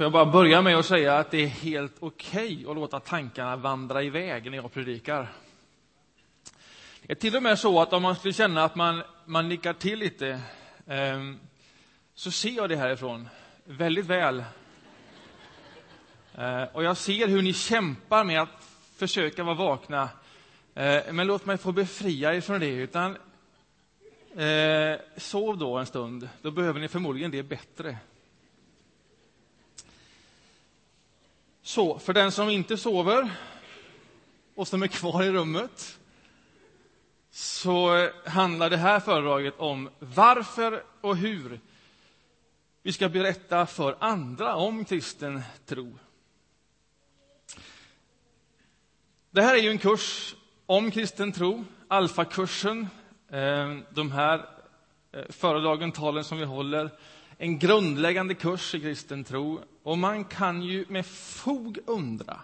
Får jag bara börja med att säga att det är helt okej okay att låta tankarna vandra iväg när jag predikar. Det är till och med så att om man skulle känna att man, man nickar till lite ehm, så ser jag det härifrån väldigt väl. Eh, och jag ser hur ni kämpar med att försöka vara vakna. Eh, men låt mig få befria er från det. Utan, eh, sov då en stund. Då behöver ni förmodligen det bättre. Så, för den som inte sover och som är kvar i rummet så handlar det här föredraget om varför och hur vi ska berätta för andra om kristen tro. Det här är ju en kurs om kristen tro, alfakursen. Eh, de här eh, föredragen, talen som vi håller, en grundläggande kurs i kristen tro. Och man kan ju med fog undra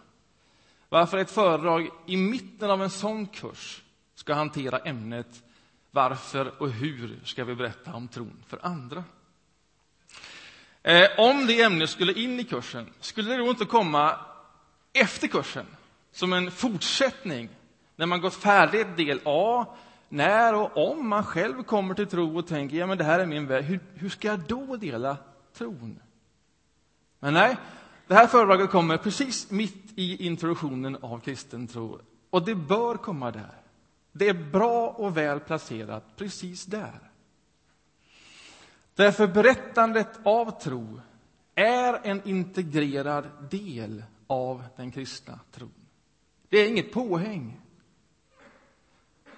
varför ett föredrag i mitten av en sån kurs ska hantera ämnet varför och hur ska vi berätta om tron för andra. Eh, om det ämnet skulle in i kursen, skulle det då inte komma efter kursen som en fortsättning när man gått färdigt del A, när och om man själv kommer till tro och tänker ja men det här är min väg, hur, hur ska jag då dela tron? Men nej, det här föredraget kommer precis mitt i introduktionen av kristen tro. Och det bör komma där. Det är bra och väl placerat precis där. Därför berättandet av tro är en integrerad del av den kristna tron. Det är inget påhäng.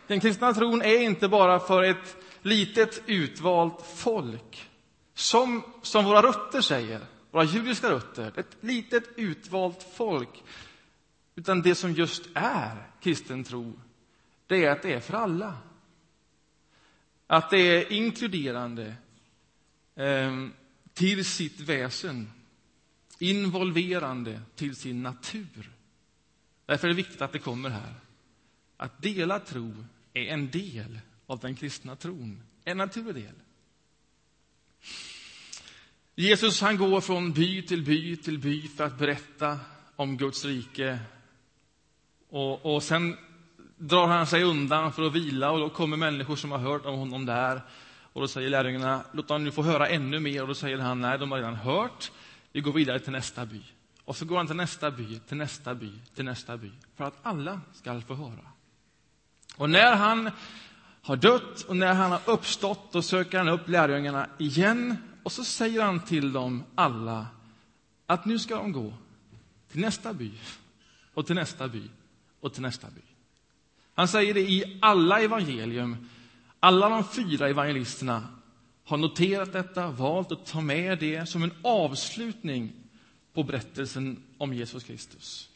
Den kristna tron är inte bara för ett litet utvalt folk. Som, som våra rötter säger, våra judiska rötter, ett litet utvalt folk. Utan det som just är kristen tro, det är att det är för alla. Att det är inkluderande eh, till sitt väsen, involverande till sin natur. Därför är det viktigt att det kommer här. Att dela tro är en del av den kristna tron, en naturlig del. Jesus han går från by till by till by för att berätta om Guds rike. Och, och sen drar han sig undan för att vila och då kommer människor som har hört om honom där. Och då säger lärjungarna, låt dem nu få höra ännu mer. Och då säger han, nej, de har redan hört. Vi går vidare till nästa by. Och så går han till nästa by, till nästa by, till nästa by. För att alla ska få höra. Och när han har dött och när han har uppstått, då söker han upp lärjungarna igen. Och så säger han till dem alla att nu ska de gå till nästa by och till nästa by och till nästa by. Han säger det i alla evangelium. Alla de fyra evangelisterna har noterat detta, valt att ta med det som en avslutning på berättelsen om Jesus Kristus.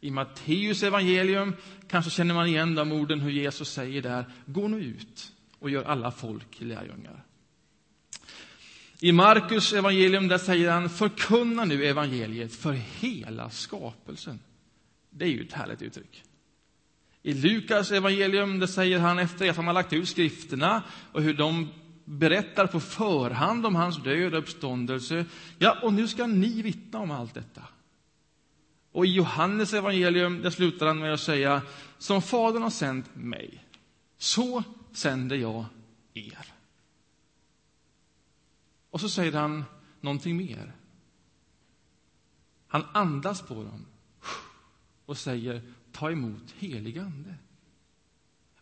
I Matteus evangelium kanske känner man igen de orden hur Jesus säger där, gå nu ut och gör alla folk till lärjungar. I Markus evangelium där säger han, förkunna nu evangeliet för hela skapelsen. Det är ju ett härligt uttryck. I Lukas evangelium där säger han efter att han har lagt ut skrifterna och hur de berättar på förhand om hans död och uppståndelse. Ja, och nu ska ni vittna om allt detta. Och i Johannes evangelium där slutar han med att säga som Fadern har sänt mig, så sänder jag er. Och så säger han någonting mer. Han andas på dem och säger ta emot helig ande.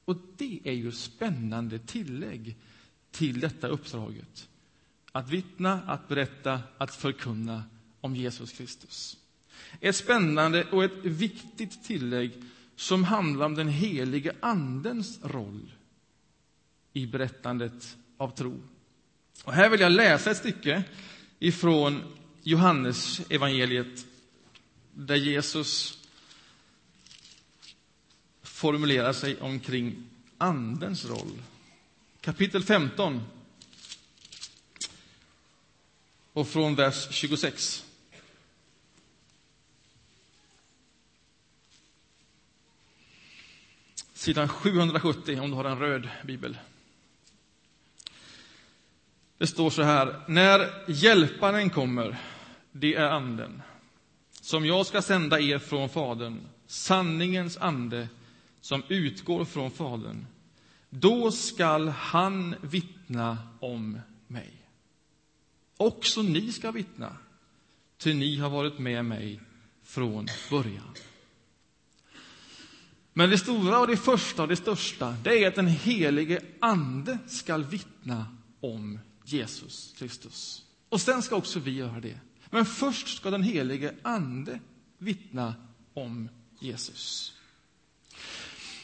Och det är ju spännande tillägg till detta uppdraget. Att vittna, att berätta, att förkunna om Jesus Kristus. Ett spännande och ett viktigt tillägg som handlar om den helige Andens roll i berättandet av tro. Och här vill jag läsa ett stycke ifrån Johannes evangeliet där Jesus formulerar sig omkring Andens roll. Kapitel 15 och från vers 26. Sidan 770 om du har en röd bibel. Det står så här. När hjälparen kommer, det är anden som jag ska sända er från Fadern, sanningens ande som utgår från Fadern. Då skall han vittna om mig. Också ni ska vittna, ty ni har varit med mig från början. Men det stora och det första och det största, det är att den helige Ande ska vittna om Jesus Kristus. Och sen ska också vi göra det. Men först ska den helige Ande vittna om Jesus.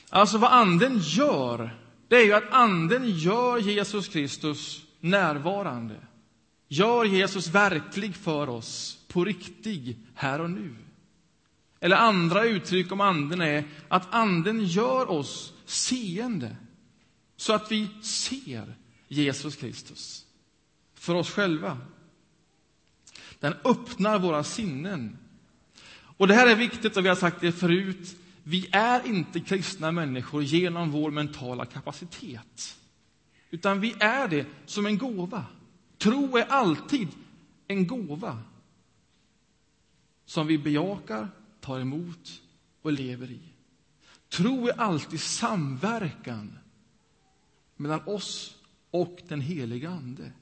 Alltså vad Anden gör, det är ju att Anden gör Jesus Kristus närvarande. Gör Jesus verklig för oss, på riktig, här och nu. Eller andra uttryck om Anden är att Anden gör oss seende, så att vi ser Jesus Kristus för oss själva. Den öppnar våra sinnen. Och det här är viktigt, och vi har sagt det förut. Vi är inte kristna människor genom vår mentala kapacitet. Utan vi är det som en gåva. Tro är alltid en gåva som vi bejakar, tar emot och lever i. Tro är alltid samverkan mellan oss och den heliga Ande.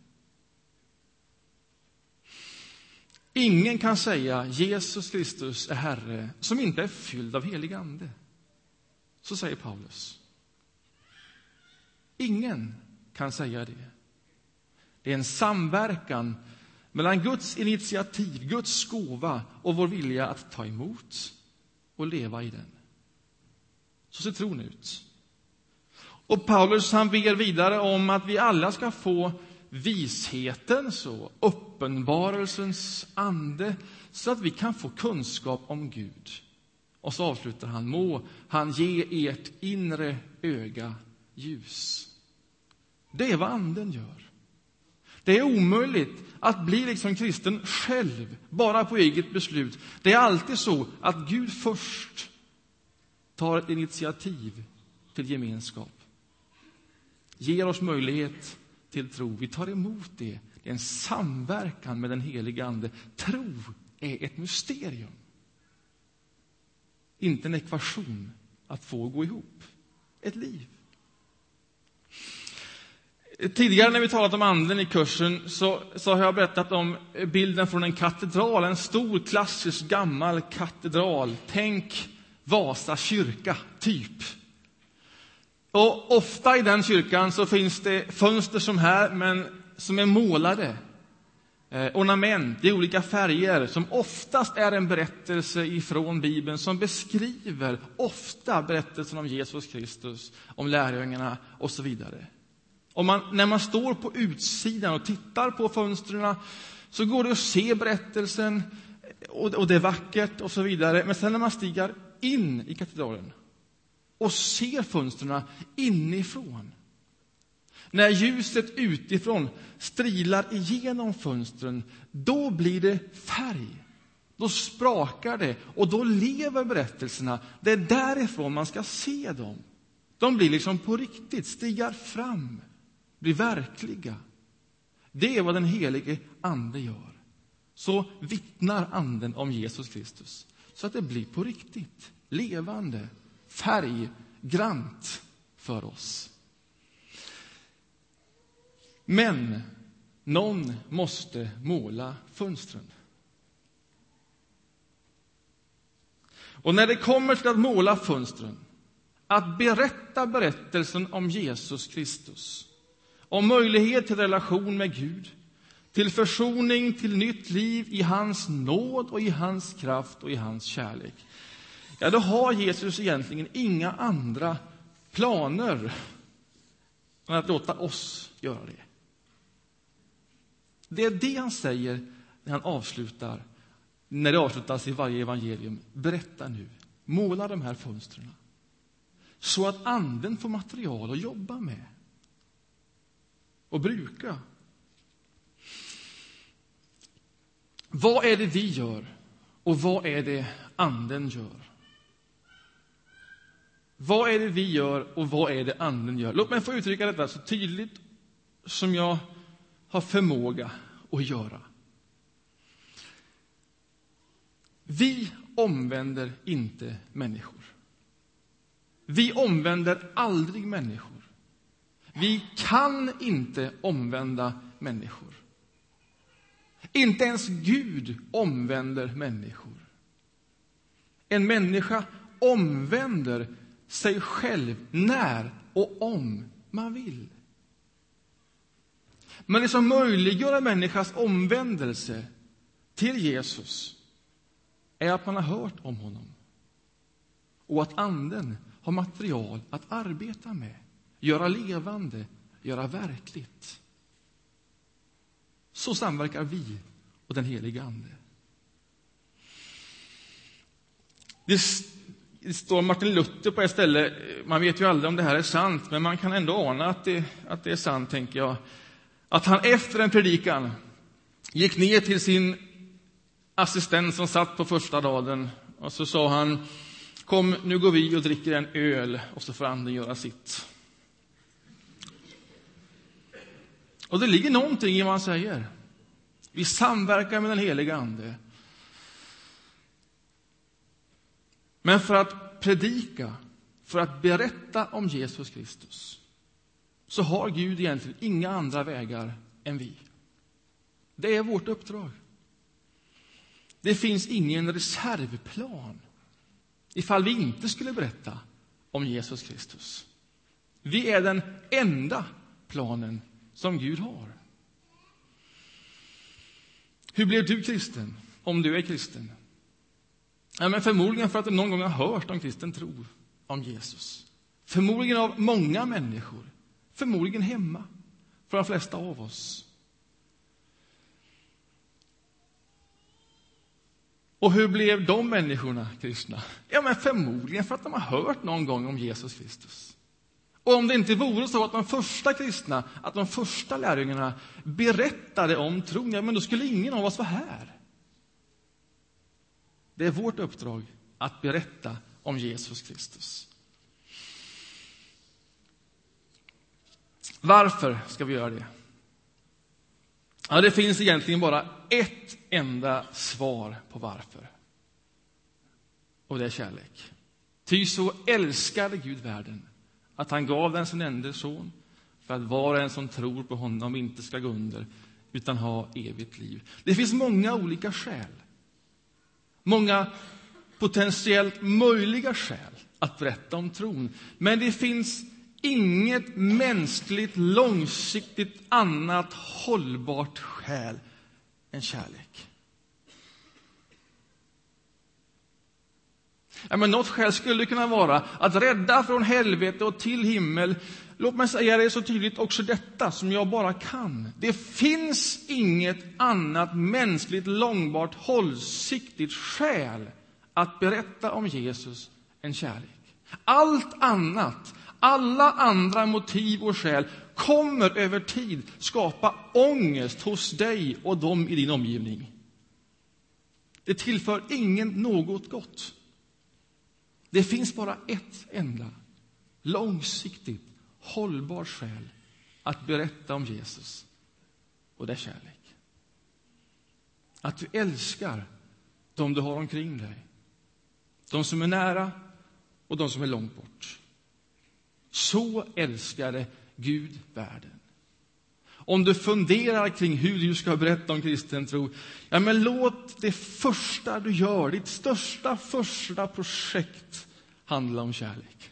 Ingen kan säga Jesus Kristus är Herre som inte är fylld av helig Ande. Så säger Paulus. Ingen kan säga det. Det är en samverkan mellan Guds initiativ, Guds gåva och vår vilja att ta emot och leva i den. Så ser tron ut. Och Paulus han ber vidare om att vi alla ska få vishetens och uppenbarelsens ande så att vi kan få kunskap om Gud. Och så avslutar han, må han ge ert inre öga ljus. Det är vad anden gör. Det är omöjligt att bli liksom kristen själv, bara på eget beslut. Det är alltid så att Gud först tar ett initiativ till gemenskap. Ger oss möjlighet till tro. Vi tar emot det. Det är en samverkan med den helige Ande. Tro är ett mysterium. Inte en ekvation att få gå ihop. Ett liv. Tidigare när vi talat om anden i kursen så, så har jag berättat om bilden från en katedral, en stor klassisk gammal katedral. Tänk Vasa kyrka, typ. Och ofta i den kyrkan så finns det fönster som här, men som är målade. Eh, ornament i olika färger som oftast är en berättelse ifrån Bibeln som beskriver ofta berättelsen om Jesus Kristus, om lärjungarna och så vidare. Om man, när man står på utsidan och tittar på fönstren så går det att se berättelsen och, och det är vackert och så vidare. Men sen när man stiger in i katedralen och ser fönstren inifrån. När ljuset utifrån strilar igenom fönstren, då blir det färg. Då sprakar det och då lever berättelserna. Det är därifrån man ska se dem. De blir liksom på riktigt, stigar fram, blir verkliga. Det är vad den helige Ande gör. Så vittnar Anden om Jesus Kristus, så att det blir på riktigt, levande, färggrant för oss. Men någon måste måla fönstren. Och när det kommer till att måla fönstren, att berätta berättelsen om Jesus Kristus, om möjlighet till relation med Gud, till försoning, till nytt liv i hans nåd och i hans kraft och i hans kärlek ja, då har Jesus egentligen inga andra planer än att låta oss göra det. Det är det han säger när han avslutar, när det avslutas i varje evangelium. Berätta nu, måla de här fönstren så att anden får material att jobba med och bruka. Vad är det vi gör och vad är det anden gör? Vad är det vi gör och vad är det Anden gör? Låt mig få uttrycka detta så tydligt som jag har förmåga att göra. Vi omvänder inte människor. Vi omvänder aldrig människor. Vi kan inte omvända människor. Inte ens Gud omvänder människor. En människa omvänder sig själv när och om man vill. Men det som möjliggör en människas omvändelse till Jesus är att man har hört om honom och att Anden har material att arbeta med, göra levande, göra verkligt. Så samverkar vi och den helige Ande. Det står Martin Luther på ett ställe, man vet ju aldrig om det här är sant, men man kan ändå ana att det, att det är sant, tänker jag. Att han efter en predikan gick ner till sin assistent som satt på första raden och så sa han Kom, nu går vi och dricker en öl och så får anden göra sitt. Och det ligger någonting i vad han säger. Vi samverkar med den heliga Ande. Men för att predika, för att berätta om Jesus Kristus så har Gud egentligen inga andra vägar än vi. Det är vårt uppdrag. Det finns ingen reservplan ifall vi inte skulle berätta om Jesus Kristus. Vi är den enda planen som Gud har. Hur blev du kristen, om du är kristen? Ja, men förmodligen för att du någon gång har hört om kristen tro, om Jesus. Förmodligen av många människor, förmodligen hemma, för de flesta av oss. Och hur blev de människorna kristna? Ja, men förmodligen för att de har hört någon gång om Jesus Kristus. Och om det inte vore så att de första kristna, att de första lärjungarna berättade om tron, ja, men då skulle ingen av oss vara här. Det är vårt uppdrag att berätta om Jesus Kristus. Varför ska vi göra det? Ja, det finns egentligen bara ett enda svar på varför. Och det är kärlek. Ty så älskade Gud världen att han gav den sin enda son för att var och en som tror på honom inte ska gå under utan ha evigt liv. Det finns många olika skäl. Många potentiellt möjliga skäl att berätta om tron. Men det finns inget mänskligt, långsiktigt annat hållbart skäl än kärlek. Ja, men något skäl skulle kunna vara att rädda från helvete och till himmel. Låt mig säga det så tydligt också detta, som jag bara kan. Det finns inget annat mänskligt långbart, hållsiktigt skäl att berätta om Jesus än kärlek. Allt annat alla andra motiv och skäl kommer över tid skapa ångest hos dig och dem i din omgivning. Det tillför ingen något gott. Det finns bara ett enda långsiktigt hållbart skäl att berätta om Jesus, och det är kärlek. Att du älskar dem du har omkring dig, de som är nära och de som är långt bort. Så älskade Gud världen. Om du funderar kring hur du ska berätta om kristen tro, ja, men låt det första du gör, ditt största första projekt, handla om kärlek.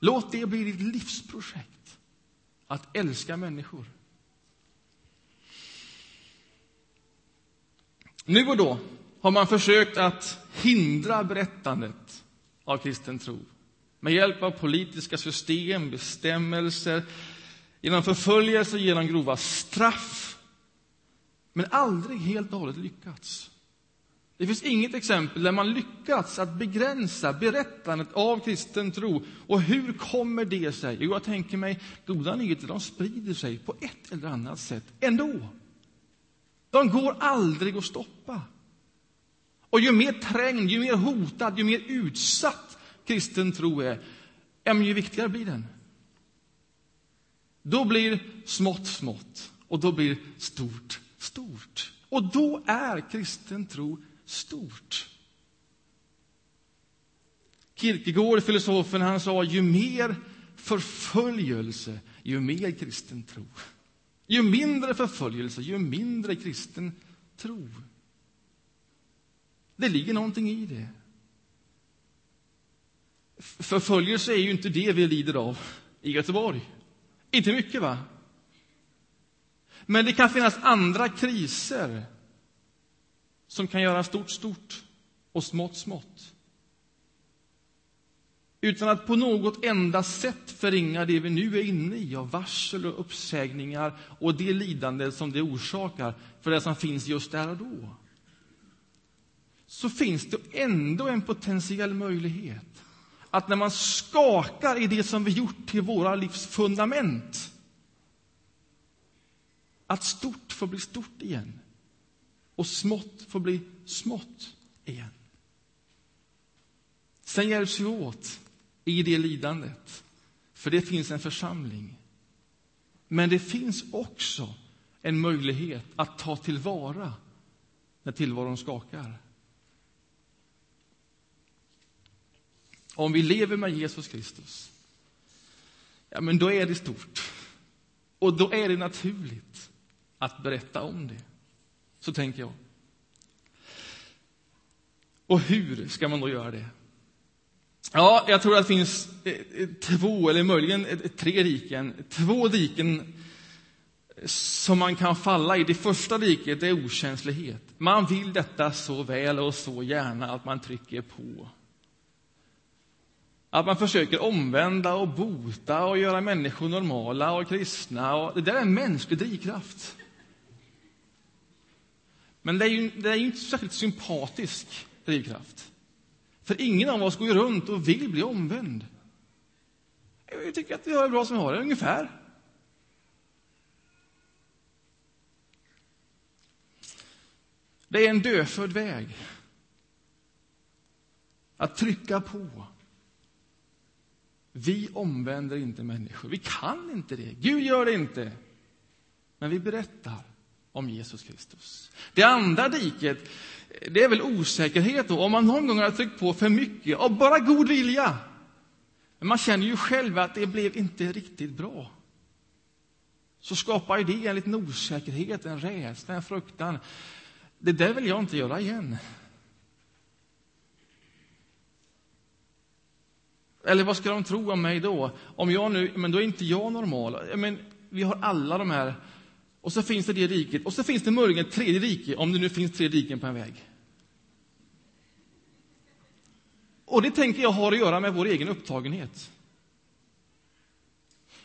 Låt det bli ditt livsprojekt, att älska människor. Nu och då har man försökt att hindra berättandet av kristen tro med hjälp av politiska system, bestämmelser, genom förföljelse, genom grova straff. Men aldrig helt och hållet lyckats. Det finns inget exempel där man lyckats att begränsa berättandet av kristen tro. Och hur kommer det sig? Jo, jag tänker mig, goda nyheter, de sprider sig på ett eller annat sätt ändå. De går aldrig att stoppa. Och ju mer trängd, ju mer hotad, ju mer utsatt kristen tro är, ju viktigare blir den. Då blir smått smått och då blir stort stort. Och då är kristen tro stort. Kierkegaard, filosofen, han sa ju mer förföljelse, ju mer kristen tro. Ju mindre förföljelse, ju mindre kristen tro. Det ligger någonting i det. Förföljelse är ju inte det vi lider av i Göteborg. Inte mycket, va? Men det kan finnas andra kriser som kan göra stort stort och smått smått. Utan att på något enda sätt förringa det vi nu är inne i av varsel och uppsägningar och det lidande som det orsakar för det som finns just där och då. Så finns det ändå en potentiell möjlighet att när man skakar i det som vi gjort till våra livs fundament att stort får bli stort igen och smått får bli smått igen. Sen hjälps vi åt i det lidandet, för det finns en församling. Men det finns också en möjlighet att ta tillvara när tillvaron skakar. Om vi lever med Jesus Kristus, ja, men då är det stort. Och då är det naturligt att berätta om det. Så tänker jag. Och hur ska man då göra det? Ja, jag tror att det finns eh, eh, två, eller möjligen eh, tre diken. Två diken som man kan falla i. Det första diket är okänslighet. Man vill detta så väl och så gärna att man trycker på. Att man försöker omvända och bota och göra människor normala och kristna. Och det där är en mänsklig drivkraft. Men det är ju, det är ju inte särskilt sympatisk drivkraft. För ingen av oss går ju runt och vill bli omvänd. Jag tycker att vi har det bra som vi har det, ungefär. Det är en dödfödd väg. Att trycka på. Vi omvänder inte människor. Vi kan inte det. Gud gör det inte. Men vi berättar om Jesus Kristus. Det andra diket, det är väl osäkerhet då, om man någon gång har tryckt på för mycket av bara god vilja. Men man känner ju själv att det blev inte riktigt bra. Så skapar det en liten osäkerhet, en rädsla, en fruktan. Det där vill jag inte göra igen. Eller vad ska de tro om mig då? Om jag nu, men då är inte jag normal. Men vi har alla de här och så finns det det riket. Och så finns det möjligen ett tredje rike, om det nu finns tre riken på en väg. Och det tänker jag har att göra med vår egen upptagenhet.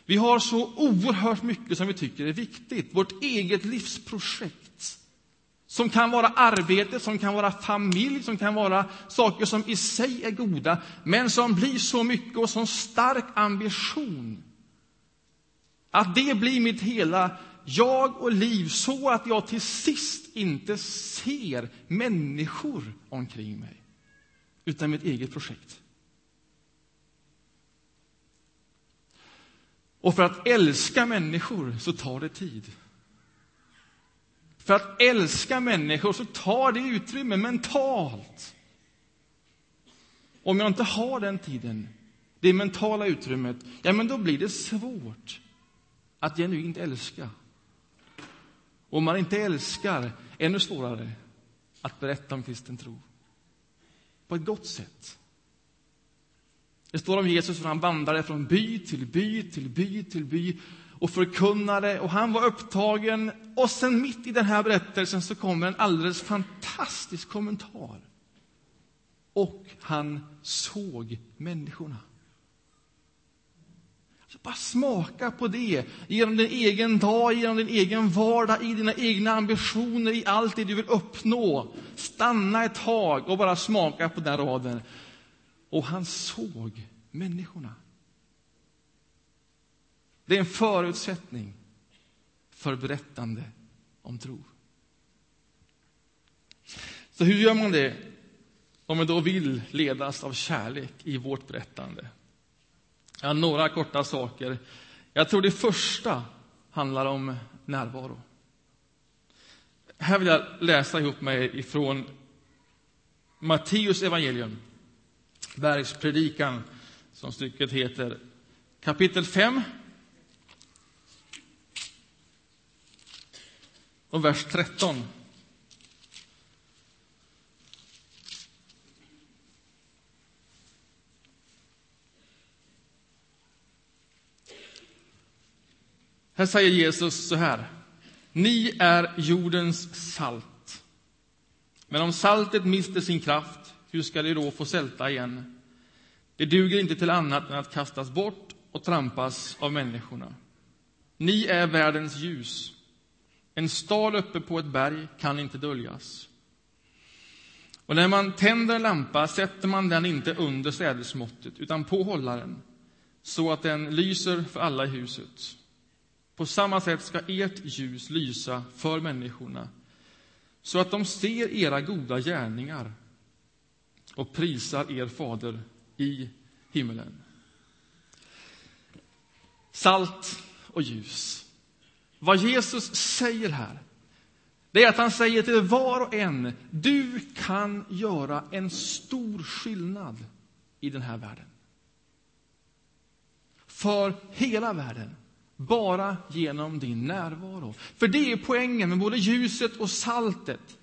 Vi har så oerhört mycket som vi tycker är viktigt. Vårt eget livsprojekt. Som kan vara arbete, som kan vara familj, som kan vara saker som i sig är goda, men som blir så mycket och som stark ambition att det blir mitt hela jag och liv så att jag till sist inte ser människor omkring mig, utan mitt eget projekt. Och för att älska människor så tar det tid. För att älska människor så tar det utrymme mentalt. Om jag inte har den tiden, det mentala utrymmet, ja, men då blir det svårt att genuint älska. Om man inte älskar, ännu svårare att berätta om kristen tro. På ett gott sätt. Det står om Jesus hur han vandrade från by till by till by till by och förkunnade och han var upptagen. Och sen mitt i den här berättelsen så kommer en alldeles fantastisk kommentar. Och han såg människorna. Så bara smaka på det genom din egen dag, genom din egen vardag, i dina egna ambitioner, i allt det du vill uppnå. Stanna ett tag och bara smaka på den raden. Och han såg människorna. Det är en förutsättning för berättande om tro. Så hur gör man det om man då vill ledas av kärlek i vårt berättande? Ja, några korta saker. Jag tror det första handlar om närvaro. Här vill jag läsa ihop mig ifrån Matteus evangelium, bergspredikan, som stycket heter, kapitel 5 och vers 13. Här säger Jesus så här. Ni är jordens salt. Men om saltet mister sin kraft, hur ska det då få sälta igen? Det duger inte till annat än att kastas bort och trampas av människorna. Ni är världens ljus. En stad uppe på ett berg kan inte döljas. Och när man tänder en lampa sätter man den inte under sädesmåttet utan på hållaren så att den lyser för alla i huset. På samma sätt ska ert ljus lysa för människorna så att de ser era goda gärningar och prisar er fader i himmelen. Salt och ljus. Vad Jesus säger här, det är att han säger till var och en, du kan göra en stor skillnad i den här världen. För hela världen, bara genom din närvaro. För det är poängen med både ljuset och saltet.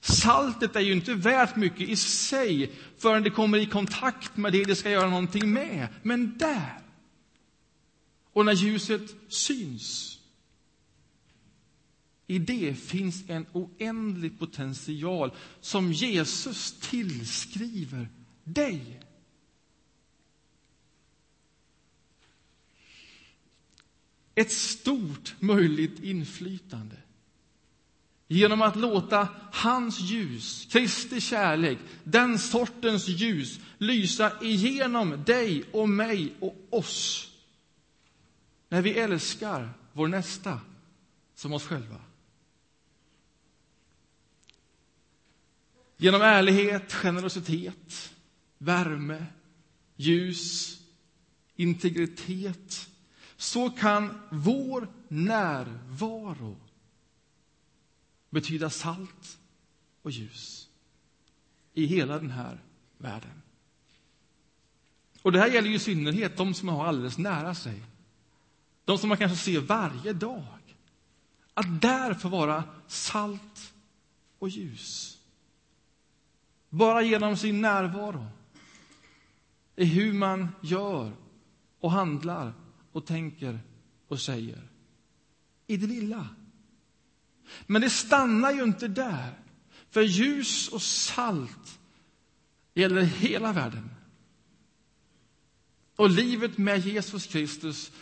Saltet är ju inte värt mycket i sig förrän det kommer i kontakt med det det ska göra någonting med. Men där, och när ljuset syns, i det finns en oändlig potential som Jesus tillskriver dig. Ett stort möjligt inflytande genom att låta hans ljus, Kristi kärlek, den sortens ljus lysa igenom dig och mig och oss när vi älskar vår nästa som oss själva. Genom ärlighet, generositet, värme, ljus, integritet så kan vår närvaro betyda salt och ljus i hela den här världen. Och det här gäller ju i synnerhet de som man har alldeles nära sig. De som man kanske ser varje dag. Att där få vara salt och ljus. Bara genom sin närvaro. I hur man gör och handlar och tänker och säger. I det lilla. Men det stannar ju inte där. För ljus och salt gäller hela världen. Och livet med Jesus Kristus,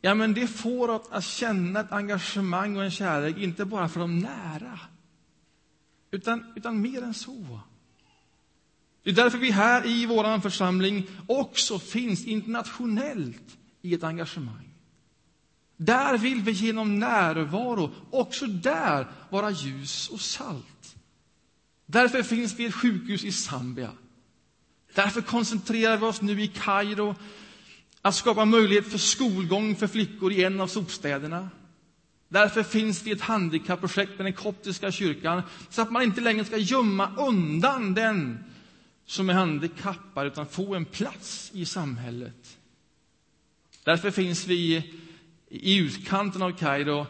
ja, men det får oss att känna ett engagemang och en kärlek, inte bara för de nära, utan, utan mer än så. Det är därför vi här i vår församling också finns internationellt i ett engagemang. Där vill vi genom närvaro också där vara ljus och salt. Därför finns vi ett sjukhus i Zambia. Därför koncentrerar vi oss nu i Kairo att skapa möjlighet för skolgång för flickor i en av sopstäderna. Därför finns det ett handikappprojekt med den koptiska kyrkan så att man inte längre ska gömma undan den som är handikappad utan få en plats i samhället. Därför finns vi i utkanten av Kairo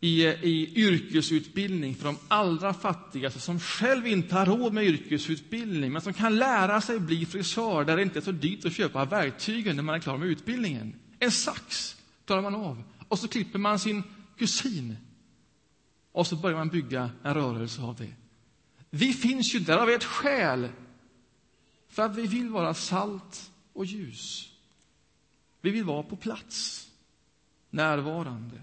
i, i yrkesutbildning för de allra fattigaste som själv inte har råd med yrkesutbildning men som kan lära sig bli frisör där det inte är så dyrt att köpa verktygen när man är klar med utbildningen. En sax klarar man av och så klipper man sin kusin och så börjar man bygga en rörelse av det. Vi finns ju där av ett skäl, för att vi vill vara salt och ljus. Vi vill vara på plats, närvarande.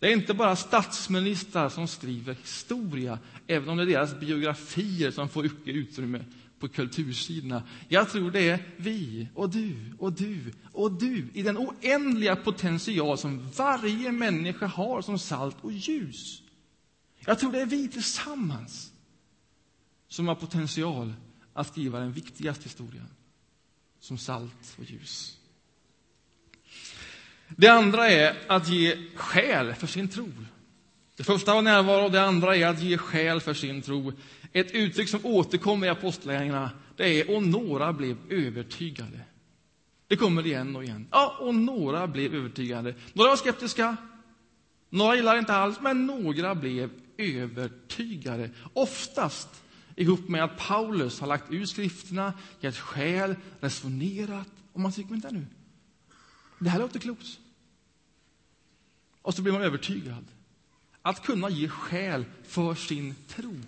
Det är inte bara statsministrar som skriver historia, även om det är deras biografier som får mycket utrymme på kultursidorna. Jag tror det är vi och du och du och du i den oändliga potential som varje människa har som salt och ljus. Jag tror det är vi tillsammans som har potential att skriva den viktigaste historien som salt och ljus. Det andra är att ge skäl för sin tro. Det första var närvaro, det andra är att ge skäl för sin tro. Ett uttryck som återkommer i Apostlagärningarna, det är och några blev övertygade. Det kommer igen och igen. Ja, och några blev övertygade. Några var skeptiska, några gillade inte alls, men några blev övertygade. Oftast ihop med att Paulus har lagt ut skrifterna, gett skäl, resonerat. Och man tycker, vänta nu, det här låter klokt. Och så blir man övertygad. Att kunna ge skäl för sin tro,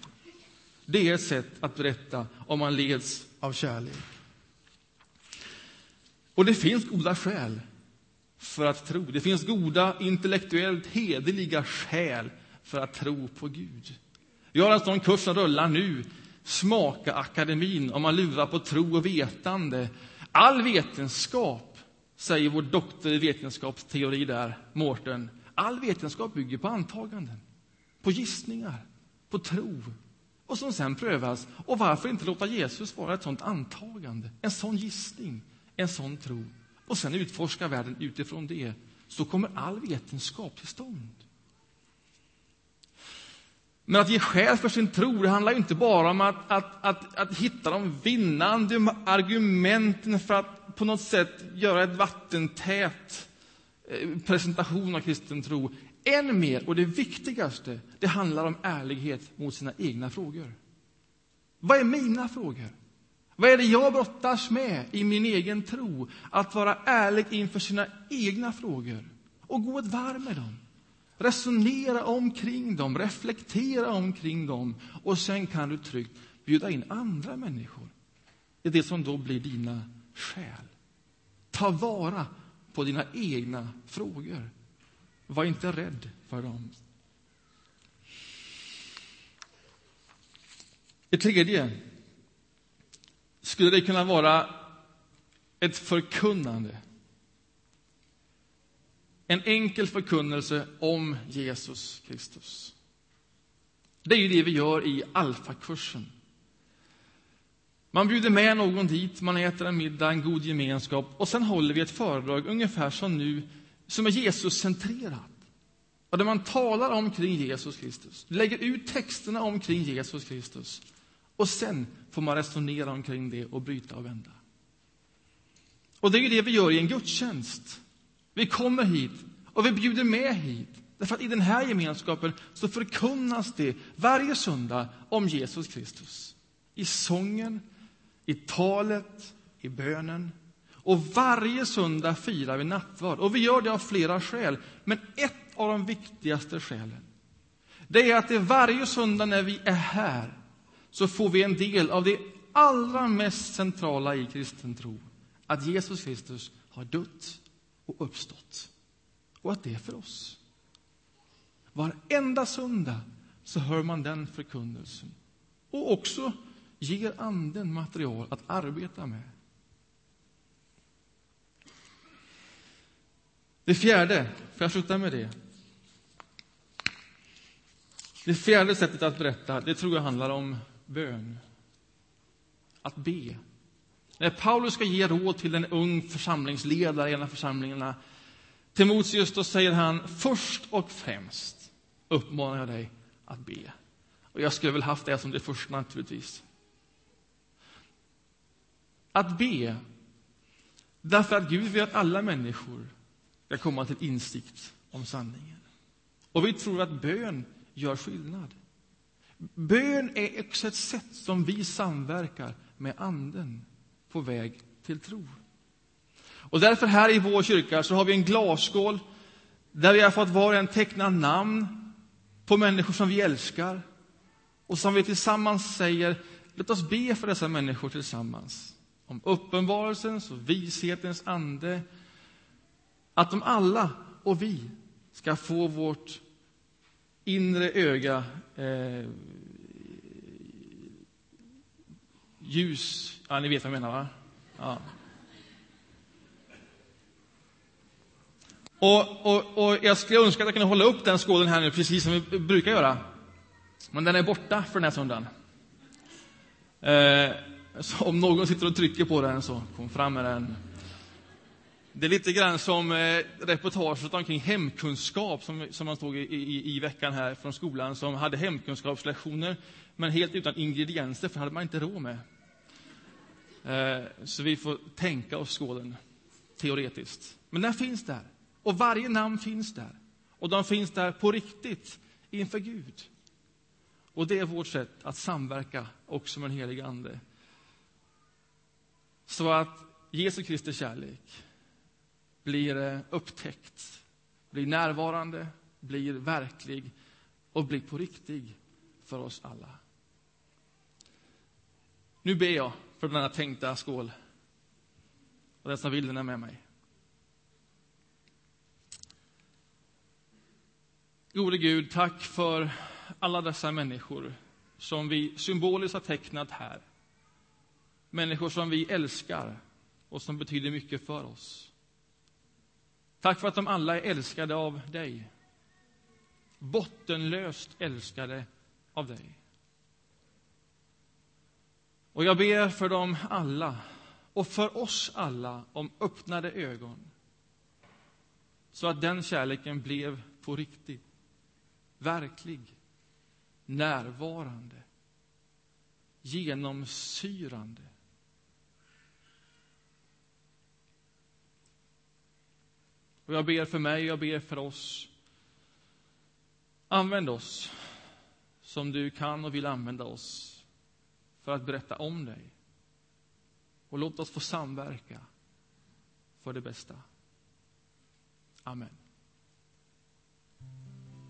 det är ett sätt att berätta om man leds av kärlek. Och det finns goda skäl för att tro. Det finns goda, intellektuellt hederliga skäl för att tro på Gud. Vi har en sån kurs som rullar nu, Smaka akademin, om man lurar på tro och vetande. All vetenskap, säger vår doktor i vetenskapsteori där, Mårten, all vetenskap bygger på antaganden, på gissningar, på tro och som sen prövas. Och varför inte låta Jesus vara ett sånt antagande, en sån gissning, en sån tro och sen utforska världen utifrån det, så kommer all vetenskap till stånd. Men att ge skäl för sin tro det handlar inte bara om att, att, att, att hitta de vinnande argumenten för att på något sätt göra ett vattentät eh, presentation av kristen tro. Än mer, och det viktigaste, det handlar om ärlighet mot sina egna frågor. Vad är mina frågor? Vad är det jag brottas med i min egen tro? Att vara ärlig inför sina egna frågor och gå ett varv med dem. Resonera omkring dem, reflektera omkring dem och sen kan du tryggt bjuda in andra människor i det som då blir dina skäl. Ta vara på dina egna frågor. Var inte rädd för dem. Det tredje skulle det kunna vara ett förkunnande. En enkel förkunnelse om Jesus Kristus. Det är ju det vi gör i Alfa-kursen. Man bjuder med någon dit, man äter en middag, en god gemenskap och sen håller vi ett föredrag ungefär som nu, som är Jesus-centrerat. Och där man talar omkring Jesus Kristus, lägger ut texterna omkring Jesus Kristus. Och sen får man resonera omkring det och bryta och vända. Och det är det vi gör i en gudstjänst. Vi kommer hit och vi bjuder med hit. Därför att i den här gemenskapen så förkunnas det varje söndag om Jesus Kristus. I sången, i talet, i bönen. Och varje söndag firar vi nattvard. Och vi gör det av flera skäl. Men ett av de viktigaste skälen, det är att det varje söndag när vi är här så får vi en del av det allra mest centrala i kristen tro. Att Jesus Kristus har dött och uppstått. Och att det är för oss. Varenda söndag så hör man den förkunnelsen. Och också ger Anden material att arbeta med. Det fjärde, får jag sluta med det? Det fjärde sättet att berätta, det tror jag handlar om bön. Att be. När Paulus ska ge råd till en ung församlingsledare i en av församlingarna, Timoteus, då säger han först och främst uppmanar jag dig att be. Och jag skulle väl haft det som det första naturligtvis. Att be, därför att Gud vill att alla människor ska komma till insikt om sanningen. Och vi tror att bön gör skillnad. Bön är också ett sätt som vi samverkar med Anden på väg till tro. Och därför här i vår kyrka så har vi en glasskål där vi har fått var och en teckna namn på människor som vi älskar och som vi tillsammans säger, låt oss be för dessa människor tillsammans. Om uppenbarelsens och vishetens ande. Att de alla och vi ska få vårt inre öga eh, ljus. Ja, ni vet vad jag menar, va? Ja. Och, och, och jag skulle önska att jag kunde hålla upp den skålen här nu, precis som vi brukar göra. Men den är borta för den här söndagen. Eh, så om någon sitter och trycker på den, så kom fram med den. Det är lite grann som eh, reportaget omkring hemkunskap som, som man såg i, i, i veckan här från skolan som hade hemkunskapslektioner men helt utan ingredienser, för det hade man inte råd med. Eh, så vi får tänka oss skålen teoretiskt. Men den finns där. Och varje namn finns där. Och de finns där på riktigt inför Gud. Och det är vårt sätt att samverka också med den helige Ande. Så att Jesu Kristi kärlek blir eh, upptäckt, blir närvarande, blir verklig och blir på riktigt för oss alla. Nu ber jag för denna tänkta skål och dessa bilderna med mig. Gode Gud, tack för alla dessa människor som vi symboliskt har tecknat här. Människor som vi älskar och som betyder mycket för oss. Tack för att de alla är älskade av dig. Bottenlöst älskade av dig. Och jag ber för dem alla och för oss alla om öppnade ögon så att den kärleken blev på riktigt, verklig, närvarande, genomsyrande. Och jag ber för mig, jag ber för oss. Använd oss som du kan och vill använda oss för att berätta om dig. Och låt oss få samverka för det bästa. Amen.